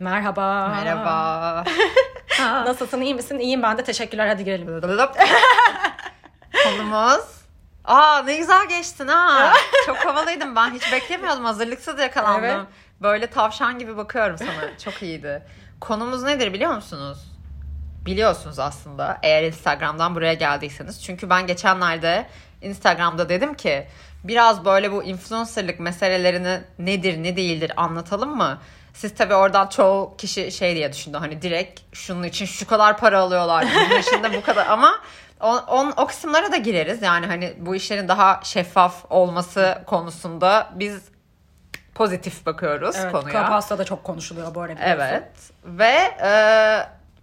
Merhaba. Merhaba. Nasılsın iyi misin? İyiyim ben de teşekkürler hadi girelim. Konumuz. Aa ne güzel geçtin ha. Çok havalıydım ben hiç beklemiyordum. Hazırlıksız yakalandım. Evet. Böyle tavşan gibi bakıyorum sana. Çok iyiydi. Konumuz nedir biliyor musunuz? Biliyorsunuz aslında eğer Instagram'dan buraya geldiyseniz. Çünkü ben geçenlerde Instagram'da dedim ki biraz böyle bu influencerlık meselelerini nedir ne değildir anlatalım mı? Siz tabii oradan çoğu kişi şey diye düşündü hani direkt şunun için şu kadar para alıyorlar bunun için de bu kadar ama o, on, o kısımlara da gireriz yani hani bu işlerin daha şeffaf olması konusunda biz pozitif bakıyoruz Evet, konuya. Clubhouse'da da çok konuşuluyor bu arada. Evet ve e,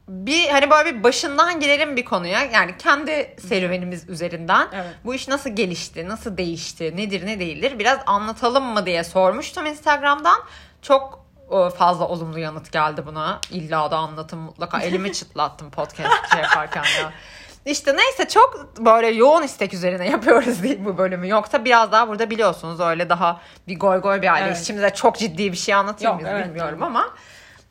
bir hani böyle bir başından girelim bir konuya yani kendi serüvenimiz üzerinden Evet. bu iş nasıl gelişti, nasıl değişti, nedir ne değildir biraz anlatalım mı diye sormuştum Instagram'dan. Çok fazla olumlu yanıt geldi buna. İlla da anlatım mutlaka elimi çıtlattım podcast şey yaparken ya. İşte neyse çok böyle yoğun istek üzerine yapıyoruz değil bu bölümü. Yoksa biraz daha burada biliyorsunuz öyle daha bir goy goy bir aileyiz. Evet. Şimdi de çok ciddi bir şey anlatayım Yok, biz evet, bilmiyorum tabii. ama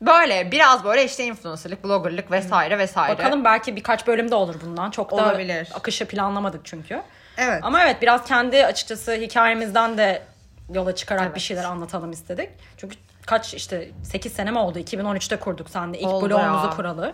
böyle biraz böyle işte influencerlık, bloggerlık vesaire vesaire. Bakalım belki birkaç bölüm de olur bundan. Çok da Olabilir. akışı planlamadık çünkü. Evet. Ama evet biraz kendi açıkçası hikayemizden de yola çıkarak Evet. bir şeyler anlatalım istedik. Çünkü kaç işte 8 sene mi oldu? 2013'te kurduk sen de ilk Oldu blogumuzu ya. kuralı.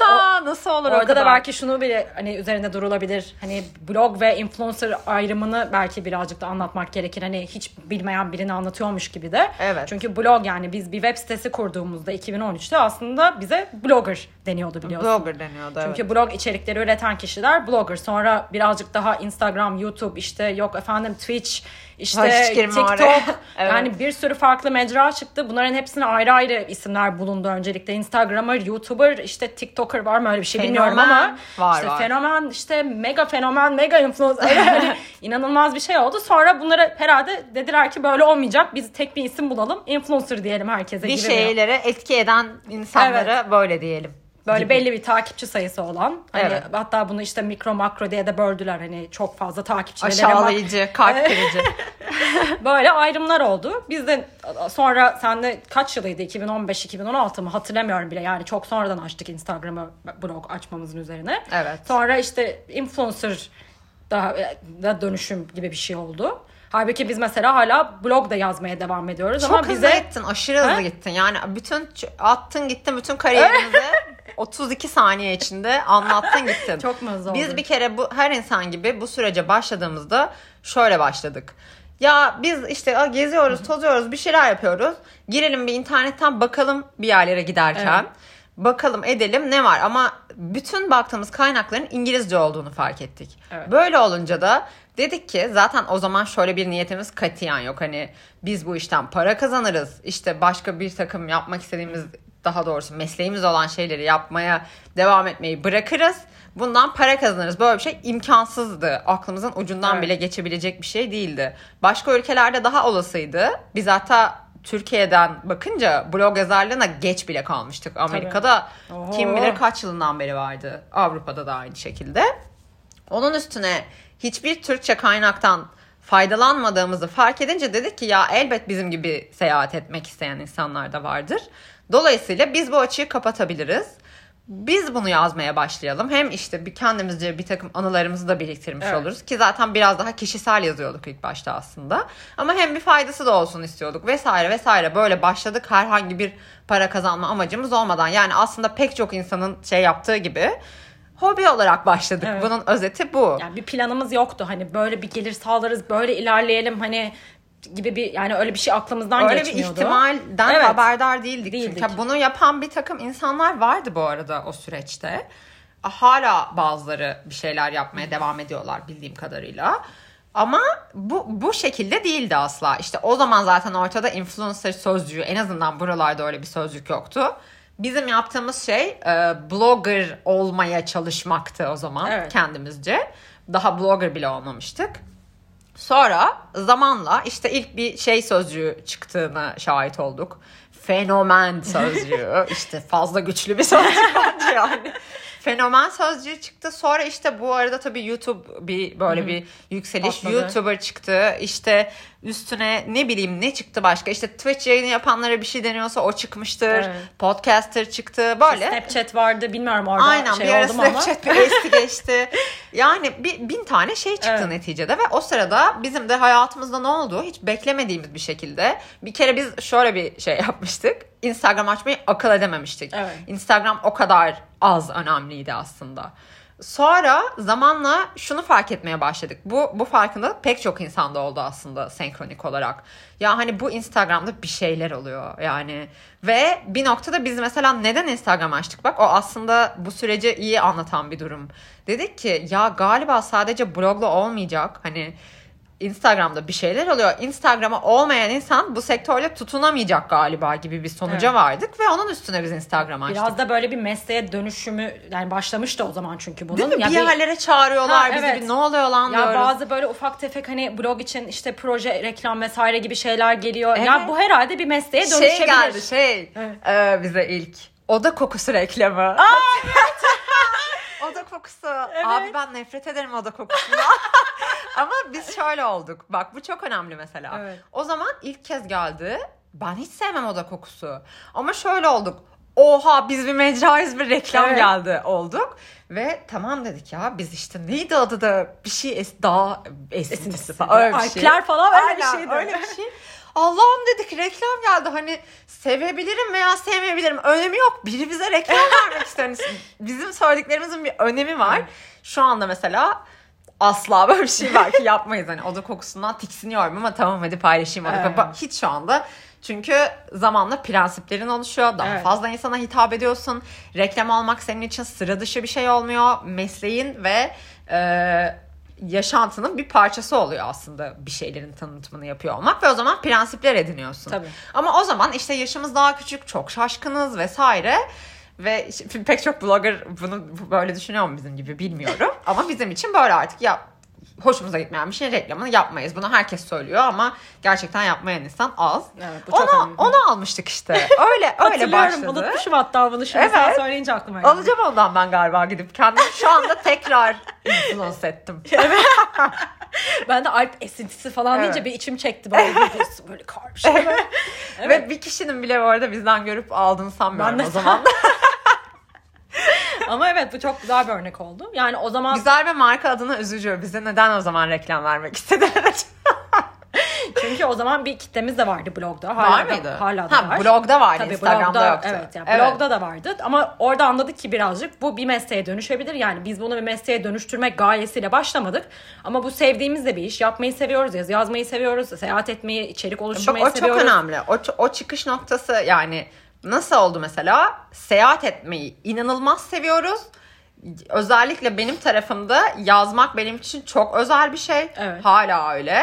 Aa, nasıl olur o Orada da belki şunu bile hani üzerinde durulabilir. Hani blog ve influencer ayrımını belki birazcık da anlatmak gerekir. Hani hiç bilmeyen birini anlatıyormuş gibi de. Evet. Çünkü blog yani biz bir web sitesi kurduğumuzda 2013'te aslında bize blogger deniyordu biliyorsun. blogger deniyordu evet. Çünkü blog içerikleri üreten kişiler blogger. Sonra birazcık daha Instagram, YouTube işte yok efendim Twitch, işte TikTok. Evet. Yani bir sürü farklı mecra çıktı. Bunların hepsine ayrı ayrı isimler bulundu öncelikle. Instagramer, YouTuber, işte TikToker var mı öyle bir şey bilmiyorum Fenomen ama. var, işte var. fenomen, işte mega fenomen, mega influencer. Yani inanılmaz bir şey oldu. Sonra bunlara herhalde dediler ki böyle olmayacak. Biz tek bir isim bulalım. Influencer diyelim herkese bir gibi. şeylere etki eden insanlara böyle diyelim. Böyle gibi. belli bir takipçi sayısı olan. Hani Evet. hatta bunu işte mikro makro diye de böldüler. Hani çok fazla takipçilere Aşağılayıcı, kalp kırıcı. böyle ayrımlar oldu. Biz de sonra senle kaç yılıydı? 2015-2016 mı? Hatırlamıyorum bile. Yani çok sonradan açtık Instagram'ı blog açmamızın üzerine. Evet. Sonra işte influencer daha da dönüşüm gibi bir şey oldu. Halbuki biz mesela hala blog da yazmaya devam ediyoruz Çok ama hızlı bize gittin, aşırı hızlı Ha? gittin. Yani bütün attın gittin bütün kariyerimizi 32 saniye içinde anlattın gittin. Çok mu hızlı Biz bir kere bu her insan gibi bu sürece başladığımızda şöyle başladık. Ya biz işte "Aa, geziyoruz, tozuyoruz, bir şeyler yapıyoruz. Girelim bir internetten bakalım bir yerlere giderken. Evet. Bakalım edelim ne var ama bütün baktığımız kaynakların İngilizce olduğunu fark ettik. Evet. Böyle olunca da dedik ki zaten o zaman şöyle bir niyetimiz katiyen yok. Hani biz bu işten para kazanırız. İşte başka bir takım yapmak istediğimiz daha doğrusu mesleğimiz olan şeyleri yapmaya devam etmeyi bırakırız. Bundan para kazanırız. Böyle bir şey imkansızdı. Aklımızın ucundan Evet. bile geçebilecek bir şey değildi. Başka ülkelerde daha olasıydı. Biz hatta Türkiye'den bakınca blog yazarlığına geç bile kalmıştık. Amerika'da Oho. kim bilir kaç yılından beri vardı. Avrupa'da da aynı şekilde. Onun üstüne hiçbir Türkçe kaynaktan faydalanmadığımızı fark edince dedik ki ya elbet bizim gibi seyahat etmek isteyen insanlar da vardır. Dolayısıyla biz bu açığı kapatabiliriz. Biz bunu yazmaya başlayalım. Hem işte bir kendimizce bir takım anılarımızı da biriktirmiş Evet. oluruz. Ki zaten biraz daha kişisel yazıyorduk ilk başta aslında. Ama hem bir faydası da olsun istiyorduk vesaire vesaire. Böyle başladık herhangi bir para kazanma amacımız olmadan. Yani aslında pek çok insanın şey yaptığı gibi hobi olarak başladık. Evet. Bunun özeti bu. Yani bir planımız yoktu. Hani böyle bir gelir sağlarız, böyle ilerleyelim hani gibi bir yani öyle bir şey aklımızdan Öyle bir geçmiyordu. ihtimalden Evet. haberdar değildik. Değildik. Çünkü bunu yapan bir takım insanlar vardı bu arada o süreçte. Hala bazıları bir şeyler yapmaya devam ediyorlar bildiğim kadarıyla. Ama bu bu şekilde değildi asla. İşte o zaman zaten ortada influencer sözcüğü en azından buralarda öyle bir sözcük yoktu. Bizim yaptığımız şey e, blogger olmaya çalışmaktı o zaman Evet. kendimizce. Daha blogger bile olmamıştık. Sonra zamanla işte ilk bir şey sözcüğü çıktığına şahit olduk. Fenomen sözcüğü. işte fazla güçlü bir sözcük bence yani. Fenomen sözcüğü çıktı. Sonra işte bu arada tabii YouTube bir böyle bir yükseliş. Patladı. YouTuber çıktı. İşte üstüne ne bileyim ne çıktı başka. İşte Twitch yayını yapanlara bir şey deniyorsa o çıkmıştır. Evet. Podcaster çıktı. Böyle. Snapchat vardı bilmiyorum orada Aynen şey bir ara oldu mu ama. Snapchat bir esti geçti. Yani bir, bin tane şey çıktı Evet. neticede ve o sırada bizim de hayatımızda ne oldu hiç beklemediğimiz bir şekilde. Bir kere biz şöyle bir şey yapmıştık. Instagram açmayı akıl edememiştik. Evet. Instagram o kadar az önemliydi aslında. Sonra zamanla şunu fark etmeye başladık. Bu bu farkındalık pek çok insanda oldu aslında senkronik olarak. Ya hani bu Instagram'da bir şeyler oluyor yani. Ve bir noktada biz mesela neden Instagram açtık? Bak o aslında bu süreci iyi anlatan bir durum. Dedik ki ya galiba sadece blogla olmayacak. Hani Instagram'da bir şeyler oluyor. Instagram'a olmayan insan bu sektörde tutunamayacak galiba gibi bir sonuca Evet. vardık ve onun üstüne biz Instagram açtık. Biraz da böyle bir mesleğe dönüşümü yani başlamıştı o zaman çünkü bunun. Değil mi? Ya bir yerlere çağırıyorlar Ha, bizi. evet. Bir, ne oluyor lan Ya diyoruz. bazı böyle ufak tefek hani blog için işte proje, reklam vesaire gibi şeyler geliyor. Evet. Ya bu herhalde bir mesleğe dönüşebilir. şey geldi şey Evet. e, bize ilk. Oda kokusu reklamı. oda kokusu. Abi ben nefret ederim oda kokusundan. Ama biz şöyle olduk. Bak bu çok önemli mesela. Evet. O zaman ilk kez geldi. Ben hiç sevmem oda kokusu. Ama şöyle olduk. Oha biz bir mecrayız bir reklam Evet. geldi olduk. Ve tamam dedik ya biz işte neydi adı da bir şey es daha esintisi Esintisi. falan öyle bir şey. Alpler falan öyle bir Aynen, şeydi. Öyle bir şey. Allah'ım dedik reklam geldi hani sevebilirim veya sevmeyebilirim önemi yok. Biri bize reklam vermek istiyor. Hani bizim söylediklerimizin bir önemi var. Şu anda mesela asla böyle bir şey var ki yapmayız. Hani oda kokusundan tiksiniyorum ama tamam hadi paylaşayım oda Evet. kokusu. Hiç şu anda çünkü zamanla prensiplerin oluşuyor. Daha Evet. fazla insana hitap ediyorsun. Reklam almak senin için sıra dışı bir şey olmuyor. Mesleğin ve e, yaşantının bir parçası oluyor aslında bir şeylerin tanıtımını yapıyor olmak ve o zaman prensipler ediniyorsun. Tabii. Ama o zaman işte yaşımız daha küçük, çok şaşkınız vesaire. Ve pek çok blogger bunu böyle düşünüyor mu bizim gibi bilmiyorum. ama bizim için böyle artık ya hoşumuza gitmeyen bir şeyin reklamını yapmayız. Bunu herkes söylüyor ama gerçekten yapmayan insan az. Evet, bu çok onu, önemli. onu almıştık işte. Öyle öyle başladı. unutmuşum hatta bunu şimdi sen Evet. söyleyince aklıma geldi. Alacağım ondan ben galiba gidip kendimi şu anda tekrar influence ettim. Ben de Alp esintisi falan Evet. deyince bir içim çekti böyle bir böyle kar bir şey. Evet. Ve bir kişinin bile bu arada bizden görüp aldığını sanmıyorum Ben o zaman. Ama evet bu çok güzel bir örnek oldu. Yani o zaman Güzel bir marka adına üzücü. Bize neden o zaman reklam vermek istediler? çünkü o zaman bir kitlemiz de vardı blogda. Hala var da- mıydı? Hala da ha, var. blogda vardı. Tabii Instagram'da blogda, yoktu. Evet, yani blogda da vardı ama orada anladık ki birazcık bu bir mesleğe dönüşebilir. Yani biz bunu bir mesleğe dönüştürmek gayesiyle başlamadık. Ama bu sevdiğimiz de bir iş. Yapmayı seviyoruz, yazı yazmayı seviyoruz, seyahat etmeyi, içerik Bak oluşturmayı o çok seviyoruz. önemli. O, o çıkış noktası yani nasıl oldu mesela? Seyahat etmeyi inanılmaz seviyoruz. Özellikle benim tarafımda yazmak benim için çok özel bir şey. Evet. Hala öyle.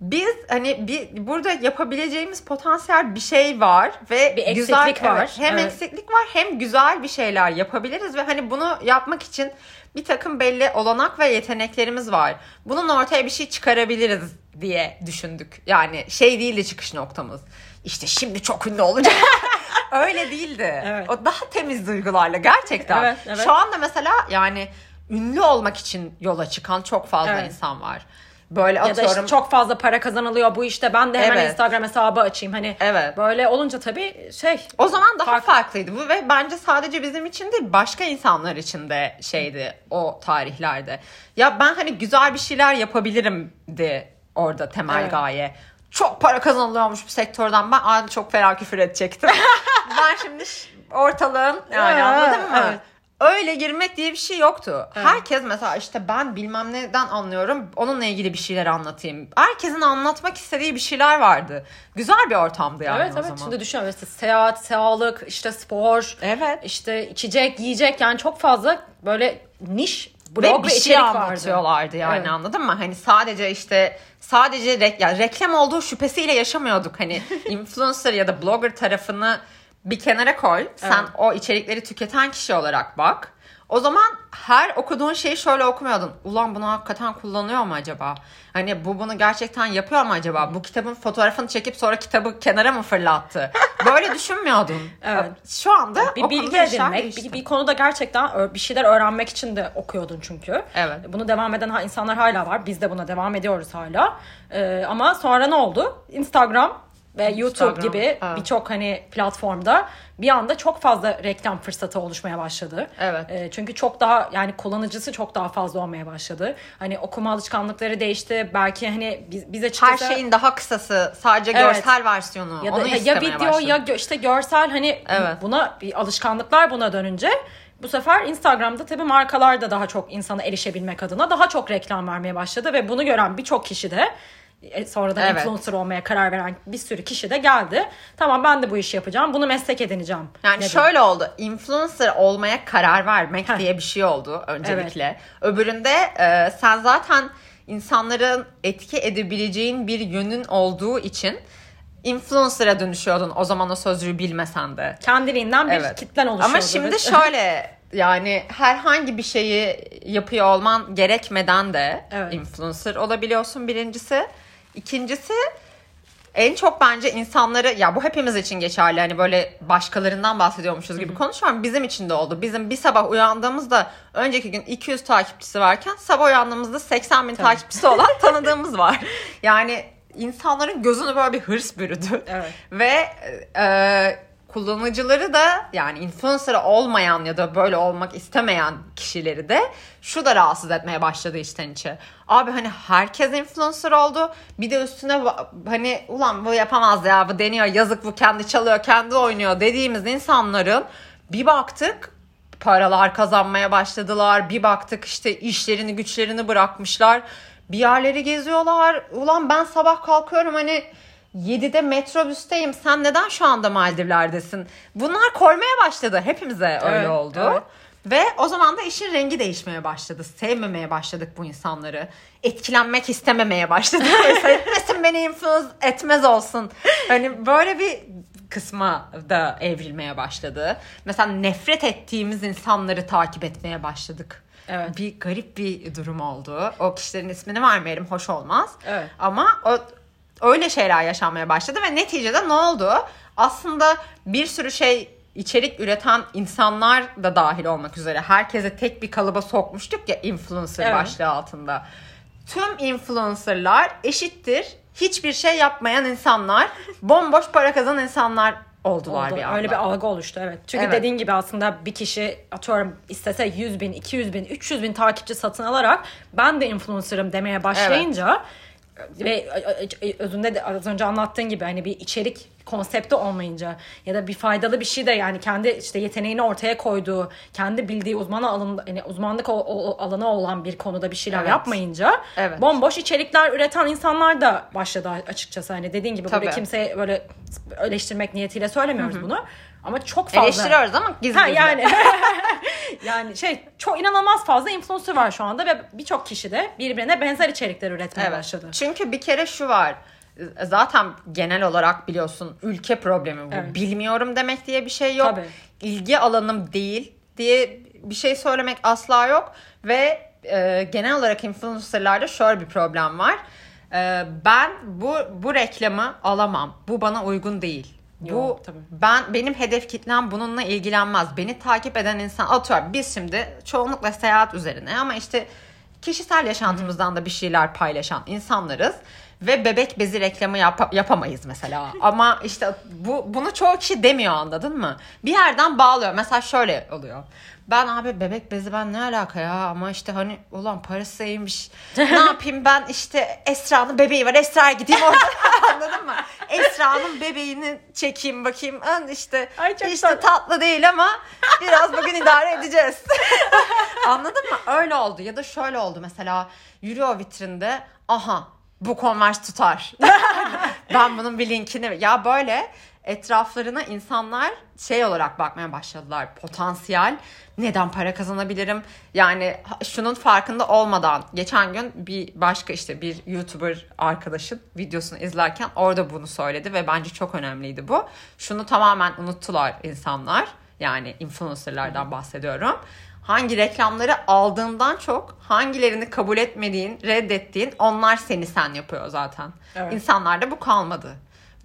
Biz hani bir burada yapabileceğimiz potansiyel bir şey var ve Bir güzel eksiklik var. evet, hem Evet. eksiklik var hem güzel bir şeyler yapabiliriz ve hani bunu yapmak için bir takım belli olanak ve yeteneklerimiz var. Bunun ortaya bir şey çıkarabiliriz diye düşündük. Yani şey değildi çıkış noktamız. İşte şimdi çok ünlü olacak. Öyle değildi. Evet. O daha temiz duygularla gerçekten. Evet, evet. Şu anda mesela yani ünlü olmak için yola çıkan çok fazla Evet. insan var. Böyle Ya da atıyorum. işte çok fazla para kazanılıyor bu işte ben de hemen Evet. Instagram hesabı açayım. Hani Evet. böyle olunca tabii şey O zaman daha Fark- farklıydı bu ve bence sadece bizim için değil başka insanlar için de şeydi o tarihlerde. Ya ben hani güzel bir şeyler yapabilirim de orada temel Evet. gaye. Çok para kazanılıyormuş bu sektörden. Ben aa, çok fena küfür edecektim. ben şimdi ortalığın yani Ya, anladın mı? evet. Öyle girmek diye bir şey yoktu. Evet. Herkes mesela işte ben bilmem neden anlıyorum. Onunla ilgili bir şeyler anlatayım. Herkesin anlatmak istediği bir şeyler vardı. Güzel bir ortamdı yani evet o evet zaman. şimdi düşünüyorum işte seyahat, sağlık, işte spor, Evet. işte içecek, yiyecek yani çok fazla böyle niş ve blog bir ve, şey içerik vardı. anlatıyorlardı yani Evet. anladın mı? Hani sadece işte sadece rek, ya reklam olduğu şüphesiyle yaşamıyorduk. Hani influencer ya da blogger tarafını bir kenara koy. Sen Evet. o içerikleri tüketen kişi olarak bak. O zaman her okuduğun şeyi şöyle okumuyordun. Ulan bunu hakikaten kullanıyor mu acaba? Hani bu bunu gerçekten yapıyor mu acaba? Bu kitabın fotoğrafını çekip sonra kitabı kenara mı fırlattı? Böyle düşünmüyordun. Evet. Şu anda bir bilgi edinmek, bir, bir konuda gerçekten bir şeyler öğrenmek için de okuyordun çünkü. Evet. Bunu devam eden insanlar hala var. Biz de buna devam ediyoruz hala. Ee, ama sonra ne oldu? Instagram ve YouTube Instagram, gibi evet. birçok hani platformda bir anda çok fazla reklam fırsatı oluşmaya başladı. Evet. Ee, çünkü çok daha yani kullanıcısı çok daha fazla olmaya başladı. Hani okuma alışkanlıkları değişti. Belki hani biz, bize Her çıkasa... şeyin daha kısası, sadece Evet. görsel versiyonu. ya da Onu ya video başladım. ya işte görsel hani Evet. buna bir alışkanlıklar buna dönünce bu sefer Instagram'da tabii markalar da daha çok insana erişebilmek adına daha çok reklam vermeye başladı ve bunu gören birçok kişi de e, sonradan Evet. influencer olmaya karar veren bir sürü kişi de geldi. Tamam ben de bu işi yapacağım. Bunu meslek edineceğim. Yani dedi. şöyle oldu. Influencer olmaya karar vermek Heh. diye bir şey oldu öncelikle. Öbüründe e, sen zaten insanların etki edebileceğin bir yönün olduğu için influencer'a dönüşüyordun o zaman o sözcüğü bilmesen de. kendiliğinden bir Evet. kitlen oluşuyordu. Ama şimdi şöyle yani herhangi bir şeyi yapıyor olman gerekmeden de Evet. influencer olabiliyorsun birincisi. İkincisi en çok bence insanları ya bu hepimiz için geçerli hani böyle başkalarından bahsediyormuşuz gibi konuşuyorum bizim için de oldu. Bizim bir sabah uyandığımızda önceki gün 200 takipçisi varken sabah uyandığımızda 80 bin takipçisi olan tanıdığımız var. Yani insanların gözünü böyle bir hırs bürüdü. Evet. Ve e, kullanıcıları da yani influencer olmayan ya da böyle olmak istemeyen kişileri de şu da rahatsız etmeye başladı içten içe. Abi hani herkes influencer oldu. Bir de üstüne hani ulan bu yapamaz ya bu deniyor yazık bu kendi çalıyor kendi oynuyor dediğimiz insanların bir baktık paralar kazanmaya başladılar. Bir baktık işte işlerini güçlerini bırakmışlar. Bir yerleri geziyorlar. Ulan ben sabah kalkıyorum hani 7'de metrobüsteyim. Sen neden şu anda Maldivler'desin? Bunlar koymaya başladı. Hepimize öyle Evet, oldu. evet. Ve o zaman da işin rengi değişmeye başladı. Sevmemeye başladık bu insanları. Etkilenmek istememeye başladık. Etmesin beni influence etmez olsun. Hani böyle bir kısma da evrilmeye başladı. Mesela nefret ettiğimiz insanları takip etmeye başladık. Evet. Bir garip bir durum oldu. O kişilerin ismini vermeyelim hoş olmaz. Evet. Ama o öyle şeyler yaşanmaya başladı ve neticede ne oldu? Aslında bir sürü şey içerik üreten insanlar da dahil olmak üzere herkese tek bir kalıba sokmuştuk ya influencer Evet. başlığı altında. Tüm influencerlar eşittir hiçbir şey yapmayan insanlar, bomboş para kazanan insanlar oldular Oldu. bir anda. Öyle bir algı oluştu evet. Çünkü Evet. dediğin gibi aslında bir kişi atıyorum istese 100 bin, 200 bin, 300 bin takipçi satın alarak ben de influencer'ım demeye başlayınca ve özünde de az önce anlattığın gibi hani bir içerik konsepti olmayınca ya da bir faydalı bir şey de yani kendi işte yeteneğini ortaya koyduğu, kendi bildiği uzman alanı hani uzmanlık o- o- alanı olan bir konuda bir şeyler Evet. yapmayınca Evet. bomboş içerikler üreten insanlar da başladı açıkçası hani dediğin gibi Tabii. kimse böyle eleştirmek niyetiyle söylemiyoruz bunu. Ama çok fazla. Eleştiriyoruz ama gizli Ha, gizli. yani yani şey çok inanılmaz fazla influencer var şu anda ve birçok kişi de birbirine benzer içerikler üretmeye Evet. başladı. Çünkü bir kere şu var. Zaten genel olarak biliyorsun ülke problemi bu. Evet. Bilmiyorum demek diye bir şey yok. Tabii. İlgi alanım değil diye bir şey söylemek asla yok. Ve e, genel olarak influencerlarda şöyle bir problem var. E, ben bu bu reklamı alamam. Bu bana uygun değil. Bu Yok, tabii. ben benim hedef kitlem bununla ilgilenmez. Beni takip eden insan atıyorum biz şimdi çoğunlukla seyahat üzerine ama işte kişisel yaşantımızdan da bir şeyler paylaşan insanlarız ve bebek bezi reklamı yap- yapamayız mesela. Ama işte bu bunu çoğu kişi demiyor anladın mı? Bir yerden bağlıyor. Mesela şöyle oluyor. Ben abi bebek bezi ben ne alaka ya ama işte hani ulan parası iyiymiş. ne yapayım ben işte Esra'nın bebeği var. Esra'ya gideyim orada anladın mı? Esra'nın bebeğini çekeyim bakayım. An işte Ay çok işte tatlı. tatlı değil ama biraz bugün idare edeceğiz. Anladın mı? Öyle oldu. Ya da şöyle oldu mesela yürüyor vitrinde. Aha bu konvers tutar. ben bunun bir linkini... Ya böyle etraflarına insanlar şey olarak bakmaya başladılar. Potansiyel. Neden para kazanabilirim? Yani şunun farkında olmadan geçen gün bir başka işte bir YouTuber arkadaşın videosunu izlerken orada bunu söyledi ve bence çok önemliydi bu. Şunu tamamen unuttular insanlar. Yani influencerlardan bahsediyorum. hangi reklamları aldığından çok hangilerini kabul etmediğin, reddettiğin onlar seni sen yapıyor zaten. Evet. İnsanlarda bu kalmadı.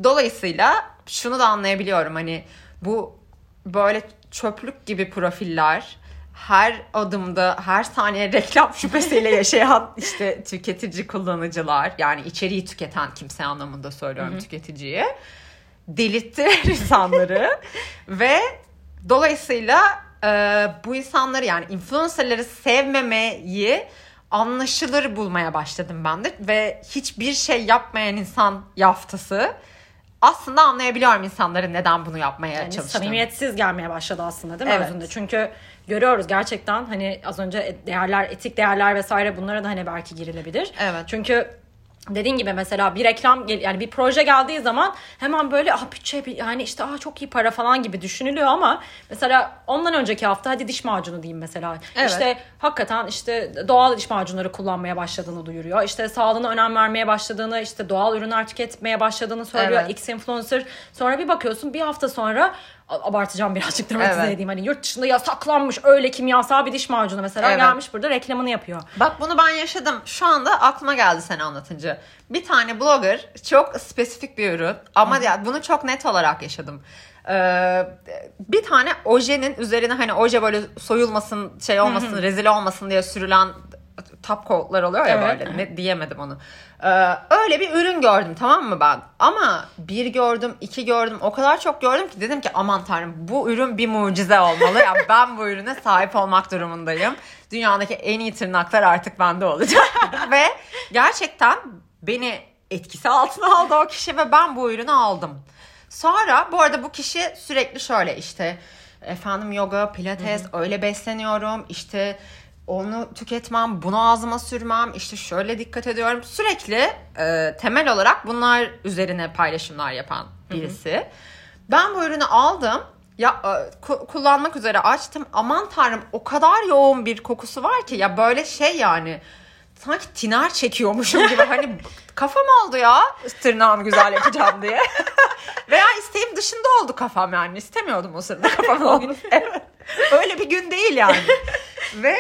Dolayısıyla şunu da anlayabiliyorum hani bu böyle çöplük gibi profiller her adımda her saniye reklam şüphesiyle yaşayan işte tüketici kullanıcılar yani içeriği tüketen kimse anlamında söylüyorum tüketiciyi delirttiler insanları ve dolayısıyla e, bu insanları yani influencerları sevmemeyi anlaşılır bulmaya başladım ben de ve hiçbir şey yapmayan insan yaftası aslında anlayabiliyorum insanların neden bunu yapmaya Yani çalıştığını. samimiyetsiz gelmeye başladı aslında değil mi Evet. özünde? Çünkü görüyoruz gerçekten hani az önce değerler, etik değerler vesaire bunlara da hani belki girilebilir. Evet. Çünkü dediğin gibi mesela bir reklam gel- yani bir proje geldiği zaman hemen böyle ah bütçe bir- yani işte ah çok iyi para falan gibi düşünülüyor ama mesela ondan önceki hafta hadi diş macunu diyeyim mesela. Evet. İşte hakikaten işte doğal diş macunları kullanmaya başladığını duyuruyor. İşte sağlığına önem vermeye başladığını, işte doğal ürünler tüketmeye başladığını söylüyor. Evet. X influencer. Sonra bir bakıyorsun bir hafta sonra abartacağım birazcık dramatize Evet. edeyim. Hani yurt dışında yasaklanmış öyle kimyasal bir diş macunu mesela Evet. gelmiş burada reklamını yapıyor. Bak bunu ben yaşadım. Şu anda aklıma geldi sen anlatınca. Bir tane blogger çok spesifik bir ürün ama ya bunu çok net olarak yaşadım. Ee, bir tane ojenin üzerine hani oje böyle soyulmasın, şey olmasın, rezil olmasın diye sürülen top coat'lar oluyor ya Evet. böyle. Ne, diyemedim onu. Ee, öyle bir ürün gördüm tamam mı ben? Ama bir gördüm, iki gördüm. O kadar çok gördüm ki dedim ki aman tanrım bu ürün bir mucize olmalı. ya ben bu ürüne sahip olmak durumundayım. Dünyadaki en iyi tırnaklar artık bende olacak. ve gerçekten beni etkisi altına aldı o kişi ve ben bu ürünü aldım. Sonra bu arada bu kişi sürekli şöyle işte efendim yoga, pilates öyle besleniyorum işte onu tüketmem, bunu ağzıma sürmem, işte şöyle dikkat ediyorum. Sürekli e, temel olarak bunlar üzerine paylaşımlar yapan birisi. Ben bu ürünü aldım. Ya e, ku- kullanmak üzere açtım. Aman tanrım o kadar yoğun bir kokusu var ki ya böyle şey yani sanki tiner çekiyormuşum gibi hani kafam oldu ya tırnağımı güzel yapacağım diye. Veya isteğim dışında oldu kafam yani istemiyordum o sırada kafam oldu. Evet. Öyle bir gün değil yani. Ve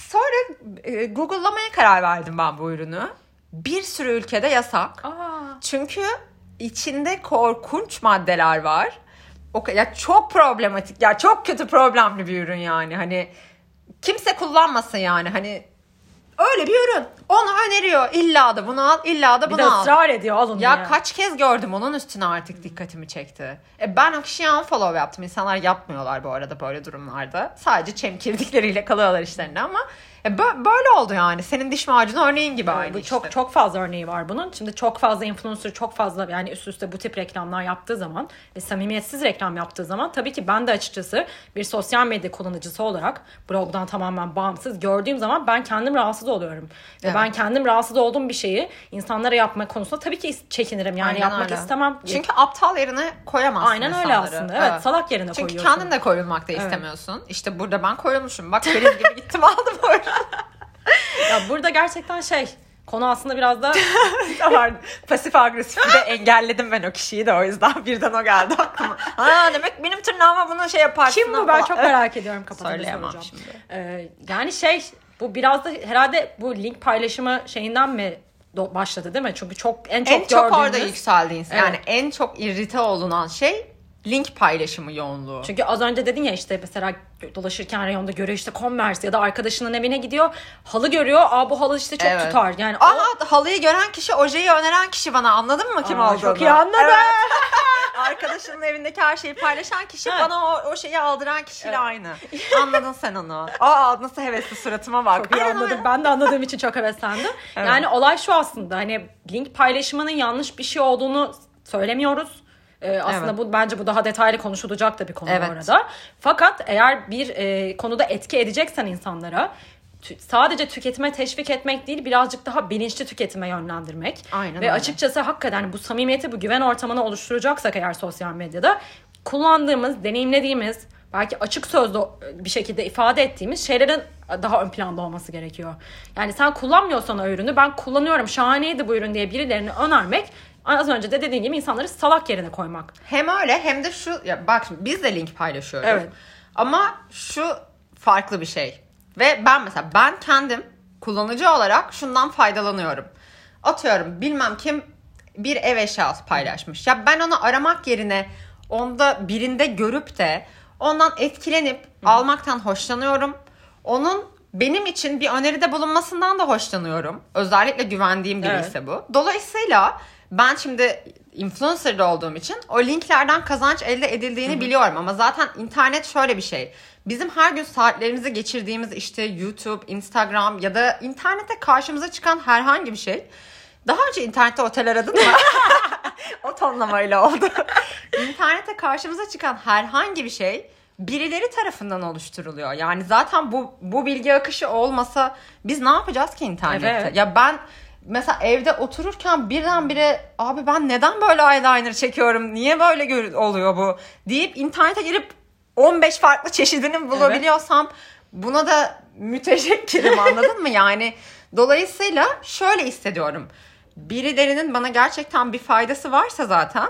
sonra e, Google'lamaya karar verdim ben bu ürünü. Bir sürü ülkede yasak. Aa. Çünkü içinde korkunç maddeler var. O ya çok problematik. Ya çok kötü problemli bir ürün yani. Hani kimse kullanmasın yani. Hani öyle bir ürün. Onu öneriyor. İlla da bunu al, illa da Bir bunu al. ısrar ediyor alın Ya diye. kaç kez gördüm onun üstüne artık dikkatimi çekti. E ben o kişiye unfollow yaptım. İnsanlar yapmıyorlar bu arada böyle durumlarda. Sadece çemkirdikleriyle kalıyorlar işlerinde ama e bö- böyle oldu yani. Senin diş macunu örneğin gibi aynı Bu işte. çok çok fazla örneği var bunun. Şimdi çok fazla influencer çok fazla yani üst üste bu tip reklamlar yaptığı zaman ve samimiyetsiz reklam yaptığı zaman tabii ki ben de açıkçası bir sosyal medya kullanıcısı olarak blogdan tamamen bağımsız gördüğüm zaman ben kendim rahatsız oluyorum. Ve Evet. ben kendim rahatsız olduğum bir şeyi insanlara yapma konusunda tabii ki çekinirim. Yani Aynen yapmak öyle. istemem. Çünkü aptal yerine koyamazsın Aynen öyle insanları. aslında. Evet, salak yerine Çünkü koyuyorsun. kendin de koyulmak da istemiyorsun. İşte burada ben koyulmuşum. Bak kriz gibi gittim aldım öyle. Ya burada gerçekten şey konu aslında biraz da var. Pasif agresif bir de engelledim ben o kişiyi de o yüzden birden o geldi aklıma. Ha demek benim tırnağıma bunu şey yaparsın. Kim bu ben çok merak ediyorum soracağım. şimdi. Ee, yani şey bu biraz da herhalde bu link paylaşımı şeyinden mi başladı değil mi? Çünkü çok en çok En çok orada yükseldi insan. Evet. Yani en çok irrite olunan şey link paylaşımı yoğunluğu. Çünkü az önce dedin ya işte mesela dolaşırken reyonda görüyor işte Converse ya da arkadaşının evine gidiyor. Halı görüyor. Aa bu halı işte çok Evet. tutar. Yani o- Aha halıyı gören kişi ojeyi öneren kişi bana anladın mı kim Aa, olduğunu? çok iyi anladım. Evet. Arkadaşının evindeki her şeyi paylaşan kişi Ha. bana o, o şeyi aldıran kişiyle Evet. aynı. Anladın sen onu. Aa nasıl hevesli suratıma bak. Çok iyi anladım. Ben de anladığım için çok heveslendim. Evet. Yani olay şu aslında hani link paylaşımının yanlış bir şey olduğunu söylemiyoruz. Ee, aslında Evet. bu bence bu daha detaylı konuşulacak da bir konu Evet. bu arada. Fakat eğer bir e, konuda etki edeceksen insanlara sadece tüketime teşvik etmek değil birazcık daha bilinçli tüketime yönlendirmek. Aynen Ve öyle. açıkçası hakikaten bu samimiyeti bu güven ortamını oluşturacaksak eğer sosyal medyada kullandığımız, deneyimlediğimiz belki açık sözlü bir şekilde ifade ettiğimiz şeylerin daha ön planda olması gerekiyor. Yani sen kullanmıyorsan o ürünü ben kullanıyorum şahaneydi bu ürün diye birilerini önermek az önce de dediğim gibi insanları salak yerine koymak. Hem öyle hem de şu ya bak şimdi biz de link paylaşıyoruz. Evet. Ama şu farklı bir şey. Ve ben mesela ben kendim kullanıcı olarak şundan faydalanıyorum. Atıyorum bilmem kim bir ev eşyası paylaşmış. Ya ben onu aramak yerine onda birinde görüp de ondan etkilenip almaktan hoşlanıyorum. Onun benim için bir öneride bulunmasından da hoşlanıyorum. Özellikle güvendiğim biri Evet. bu. Dolayısıyla ben şimdi influencer'da olduğum için o linklerden kazanç elde edildiğini biliyorum ama zaten internet şöyle bir şey. Bizim her gün saatlerimizi geçirdiğimiz işte YouTube, Instagram ya da internette karşımıza çıkan herhangi bir şey. Daha önce internette otel aradın mı? o tonlamayla oldu. İnternette karşımıza çıkan herhangi bir şey birileri tarafından oluşturuluyor. Yani zaten bu bu bilgi akışı olmasa biz ne yapacağız ki internette? Evet. Ya ben mesela evde otururken birdenbire abi ben neden böyle eyeliner çekiyorum? Niye böyle oluyor bu? deyip internete girip 15 farklı çeşidini bulabiliyorsam buna da müteşekkirim anladın mı? Yani dolayısıyla şöyle hissediyorum. Birilerinin bana gerçekten bir faydası varsa zaten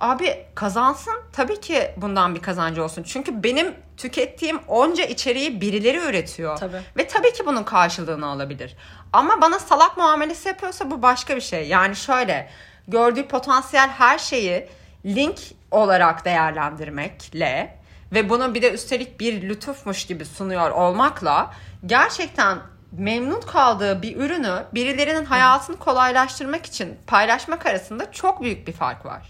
abi kazansın tabii ki bundan bir kazancı olsun. Çünkü benim tükettiğim onca içeriği birileri üretiyor. Tabii. Ve tabii ki bunun karşılığını alabilir. Ama bana salak muamelesi yapıyorsa bu başka bir şey. Yani şöyle gördüğü potansiyel her şeyi link olarak değerlendirmekle ve bunu bir de üstelik bir lütufmuş gibi sunuyor olmakla gerçekten memnun kaldığı bir ürünü birilerinin hayatını kolaylaştırmak için paylaşmak arasında çok büyük bir fark var.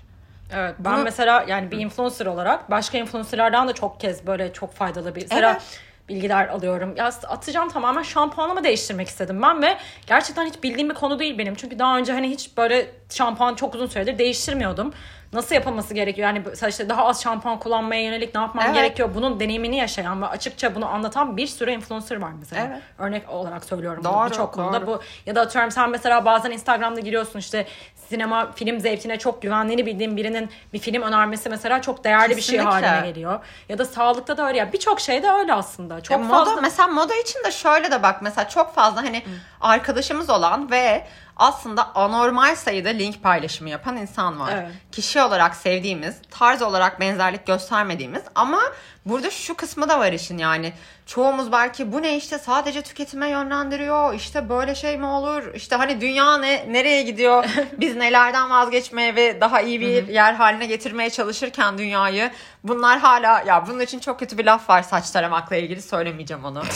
Evet ben Bunu- mesela yani bir influencer olarak başka influencerlardan da çok kez böyle çok faydalı bir mesela Evet. Bilgiler alıyorum. Ya atacağım tamamen şampuanımı değiştirmek istedim ben ve gerçekten hiç bildiğim bir konu değil benim. Çünkü daha önce hani hiç böyle şampuan çok uzun süredir değiştirmiyordum. Nasıl yapılması gerekiyor? Yani işte daha az şampuan kullanmaya yönelik ne yapmam Evet. gerekiyor? Bunun deneyimini yaşayan ve açıkça bunu anlatan bir sürü influencer var mesela. Evet. Örnek olarak söylüyorum Doğru, birçok konuda. Bu ya da atıyorum sen mesela bazen Instagram'da giriyorsun işte sinema film zevkine çok güvendiğini bildiğin birinin bir film önermesi mesela çok değerli bir şey Kesinlikle. haline geliyor. Ya da sağlıkta da öyle ya birçok şey de öyle aslında. Çok Ya moda fazla mesela moda için de şöyle de bak mesela çok fazla hani arkadaşımız olan ve aslında anormal sayıda link paylaşımı yapan insan var. Evet. Kişi olarak sevdiğimiz, tarz olarak benzerlik göstermediğimiz ama burada şu kısmı da var işin yani. Çoğumuz belki bu ne işte sadece tüketime yönlendiriyor. işte böyle şey mi olur? İşte hani dünya ne nereye gidiyor? Biz nelerden vazgeçmeye ve daha iyi bir yer haline getirmeye çalışırken dünyayı bunlar hala ya bunun için çok kötü bir laf var saç taramakla ilgili söylemeyeceğim onu.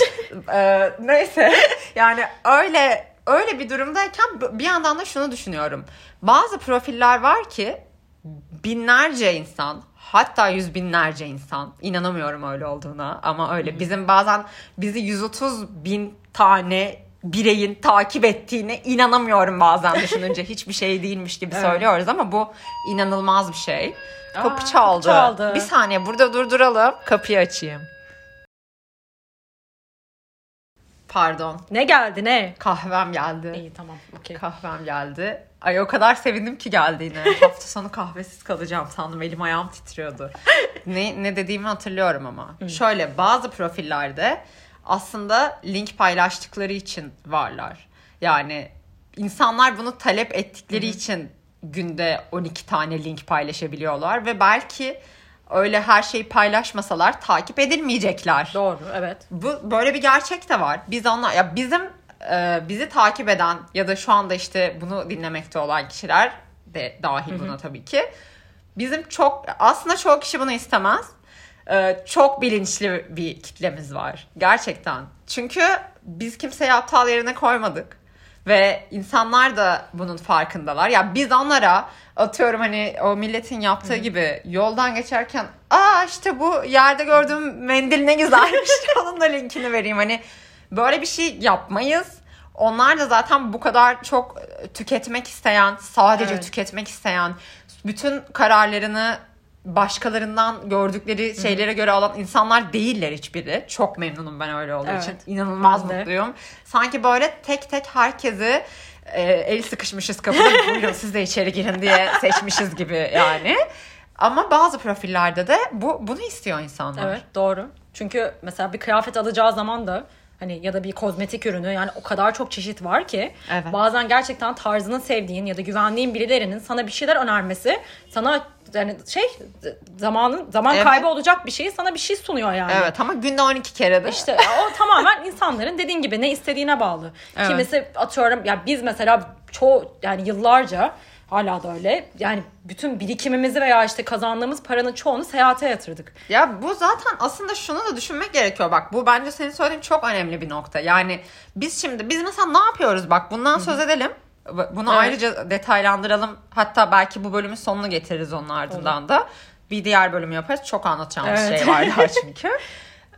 Ee, neyse yani öyle öyle bir durumdayken bir yandan da şunu düşünüyorum. Bazı profiller var ki binlerce insan hatta yüz binlerce insan inanamıyorum öyle olduğuna ama öyle bizim bazen bizi 130 bin tane bireyin takip ettiğine inanamıyorum bazen düşününce hiçbir şey değilmiş gibi Evet. söylüyoruz ama bu inanılmaz bir şey. Aa, Kapı kapı çaldı. çaldı. Bir saniye burada durduralım. Kapıyı açayım. Pardon. ne geldi ne? Kahvem geldi. İyi tamam okey. Kahvem geldi. Ay o kadar sevindim ki geldiğine. Hafta sonu kahvesiz kalacağım sandım. Elim ayağım titriyordu. ne, ne dediğimi hatırlıyorum ama. Şöyle bazı profillerde aslında link paylaştıkları için varlar. Yani insanlar bunu talep ettikleri için günde 12 tane link paylaşabiliyorlar ve belki öyle her şeyi paylaşmasalar takip edilmeyecekler. Doğru evet. Bu böyle bir gerçek de var. Biz onlar ya bizim e, bizi takip eden ya da şu anda işte bunu dinlemekte olan kişiler de dahil buna tabii ki. Bizim çok aslında çoğu kişi bunu istemez. E, çok bilinçli bir kitlemiz var gerçekten. Çünkü biz kimseyi aptal yerine koymadık. Ve insanlar da bunun farkındalar. Ya biz onlara atıyorum hani o milletin yaptığı gibi yoldan geçerken aa işte bu yerde gördüğüm mendil ne güzelmiş onun da linkini vereyim. Hani böyle bir şey yapmayız. Onlar da zaten bu kadar çok tüketmek isteyen, sadece Evet. tüketmek isteyen, bütün kararlarını başkalarından gördükleri şeylere göre alan insanlar değiller hiçbiri. Çok memnunum ben öyle olduğu Evet. için. İnanılmaz Ben de. mutluyum. Sanki böyle tek tek herkesi e, el sıkışmışız kapıda buyurun siz de içeri girin diye seçmişiz gibi yani. Ama bazı profillerde de bu bunu istiyor insanlar. Evet doğru. Çünkü mesela bir kıyafet alacağı zaman da Hani ya da bir kozmetik ürünü yani o kadar çok çeşit var ki Evet. bazen gerçekten tarzını sevdiğin ya da güvendiğin birilerinin sana bir şeyler önermesi sana yani şey zamanın zaman Evet. kaybı olacak bir şeyi sana bir şey sunuyor yani. Evet ama günde 12 kere de. İşte o tamamen insanların dediğin gibi ne istediğine bağlı. Evet. Kimisi atıyorum ya biz mesela çoğu yani yıllarca hala da öyle. Yani bütün birikimimizi veya işte kazandığımız paranın çoğunu seyahate yatırdık. Ya bu zaten aslında şunu da düşünmek gerekiyor. Bak bu bence senin söylediğin çok önemli bir nokta. Yani biz şimdi biz mesela ne yapıyoruz? Bak bundan söz edelim. Bunu Evet. ayrıca detaylandıralım. Hatta belki bu bölümün sonunu getiririz onun ardından da. Bir diğer bölüm yaparız. Çok anlatacağımız Evet. şey var daha çünkü.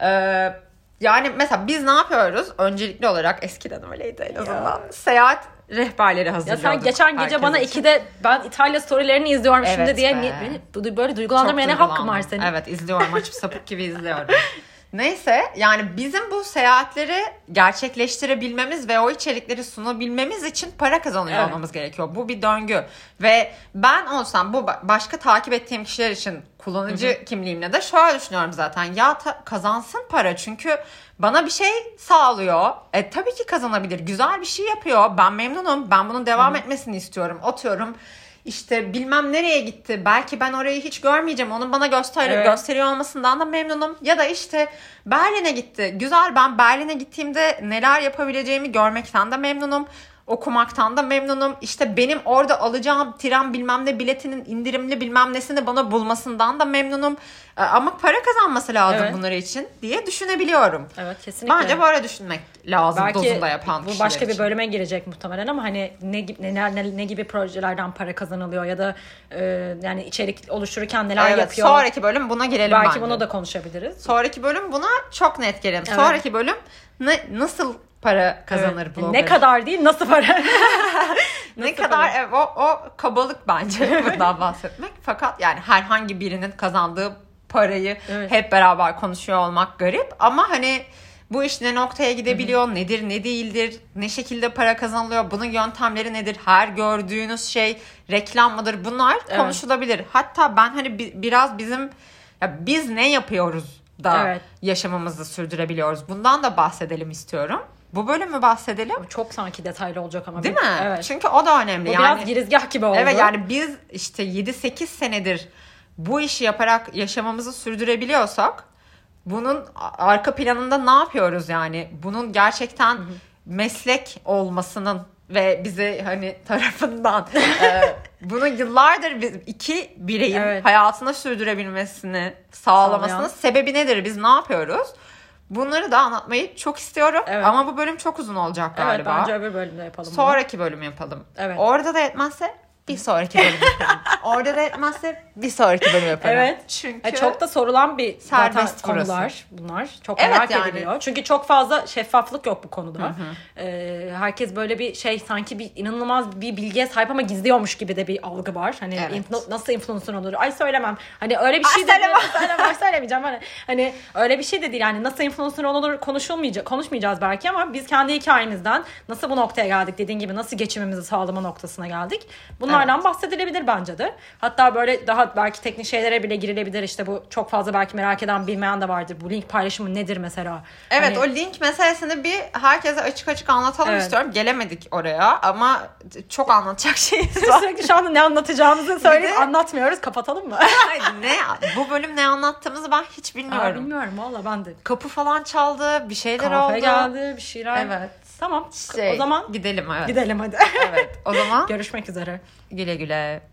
Ee, yani mesela biz ne yapıyoruz? Öncelikli olarak eskiden öyleydi en azından. Seyahat rehberleri Ya hazırlıyorduk. sen geçen gece herkes bana için. ikide ben İtalya storylerini izliyorum şimdi Evet diye be. böyle duygulandırmaya ne hakkın var senin? Evet izliyorum açıp sapık gibi izliyorum. Neyse yani bizim bu seyahatleri gerçekleştirebilmemiz ve o içerikleri sunabilmemiz için para kazanıyor Evet. olmamız gerekiyor. Bu bir döngü ve ben olsam bu ba- başka takip ettiğim kişiler için kullanıcı kimliğimle de şöyle düşünüyorum zaten. Ya ta- kazansın para çünkü bana bir şey sağlıyor. E tabii ki kazanabilir. Güzel bir şey yapıyor. Ben memnunum. Ben bunun devam etmesini istiyorum. Atıyorum işte bilmem nereye gitti. Belki ben orayı hiç görmeyeceğim. Onun bana göster Evet. gösteriyor olmasından da memnunum. Ya da işte Berlin'e gitti. Güzel ben Berlin'e gittiğimde neler yapabileceğimi görmekten de memnunum. Okumaktan da memnunum. İşte benim orada alacağım tren bilmem ne biletinin indirimli bilmem nesini bana bulmasından da memnunum. E, Ama para kazanması lazım Evet. bunları için diye düşünebiliyorum. Evet kesinlikle. Bence böyle düşünmek lazım Belki dozunda yapan bu başka bir bölüme girecek muhtemelen ama hani ne ne, ne, ne gibi projelerden para kazanılıyor ya da e, yani içerik oluştururken neler Evet, yapıyor. sonraki bölüm buna girelim Belki bence. bunu da konuşabiliriz. Sonraki bölüm buna çok net gelelim. Evet. Sonraki bölüm ne, nasıl para kazanır Evet. blogger? Ne kadar değil nasıl para. ne nasıl kadar para? evet, o, o kabalık bence bundan bahsetmek. Fakat yani herhangi birinin kazandığı parayı Evet. hep beraber konuşuyor olmak garip. Ama hani bu iş ne noktaya gidebiliyor, nedir, ne değildir, ne şekilde para kazanılıyor, bunun yöntemleri nedir, her gördüğünüz şey reklam mıdır bunlar Evet. konuşulabilir. Hatta ben hani bi- biraz bizim ya biz ne yapıyoruz da Evet. yaşamamızı sürdürebiliyoruz. Bundan da bahsedelim istiyorum. Bu bölümü bahsedelim. Çok sanki detaylı olacak ama. Değil bir- mi? Evet. Çünkü o da önemli. Bu yani biraz girizgah gibi oldu. Evet yani biz işte 7-8 senedir bu işi yaparak yaşamamızı sürdürebiliyorsak bunun arka planında ne yapıyoruz yani? Bunun gerçekten meslek olmasının ve bize hani tarafından e, bunu yıllardır biz iki bireyin Evet. hayatına sürdürebilmesini sağlamasının Sağlayan. sebebi nedir? Biz ne yapıyoruz? Bunları da anlatmayı çok istiyorum Evet. ama bu bölüm çok uzun olacak Evet galiba. bence öbür bölümde yapalım. bunu. Sonraki bölüm yapalım. Evet. Orada da etmezse bir sonraki bölüm yapalım. Orada da etmezse bir sonraki bölüm yapalım. Evet. Çünkü E, çok da sorulan bir zaten burası. konular bunlar. Çok Evet merak yani. ediliyor. Çünkü çok fazla şeffaflık yok bu konuda. Ee, herkes böyle bir şey sanki bir inanılmaz bir bilgiye sahip ama gizliyormuş gibi de bir algı var. Hani Evet. influ- nasıl influencer olur? Ay söylemem. Hani öyle bir Ay, şey de söylemem. söylemem, söylemeyeceğim. Hani, hani öyle bir şey de değil. Yani nasıl influencer olur konuşulmayacak konuşmayacağız belki ama biz kendi hikayemizden nasıl bu noktaya geldik dediğin gibi nasıl geçimimizi sağlama noktasına geldik. Bunlardan bahsedilebilir bence de. Hatta böyle daha belki teknik şeylere bile girilebilir. İşte bu çok fazla belki merak eden bilmeyen de vardır. Bu link paylaşımı nedir mesela? Evet Hani- o link meselesini bir herkese açık açık anlatalım Evet. istiyorum. Gelemedik oraya ama çok anlatacak şeyimiz var. Sürekli şu anda ne anlatacağımızı söyleyip de- anlatmıyoruz. Kapatalım mı? Ne bu bölüm ne anlattığımızı ben hiç Aa, bilmiyorum. bilmiyorum valla ben de. Kapı falan çaldı, bir şeyler Kahve oldu. geldi bir şeyler. Evet. Tamam. Şey, o zaman gidelim evet. gidelim hadi. Evet. O zaman Görüşmek üzere. Güle güle.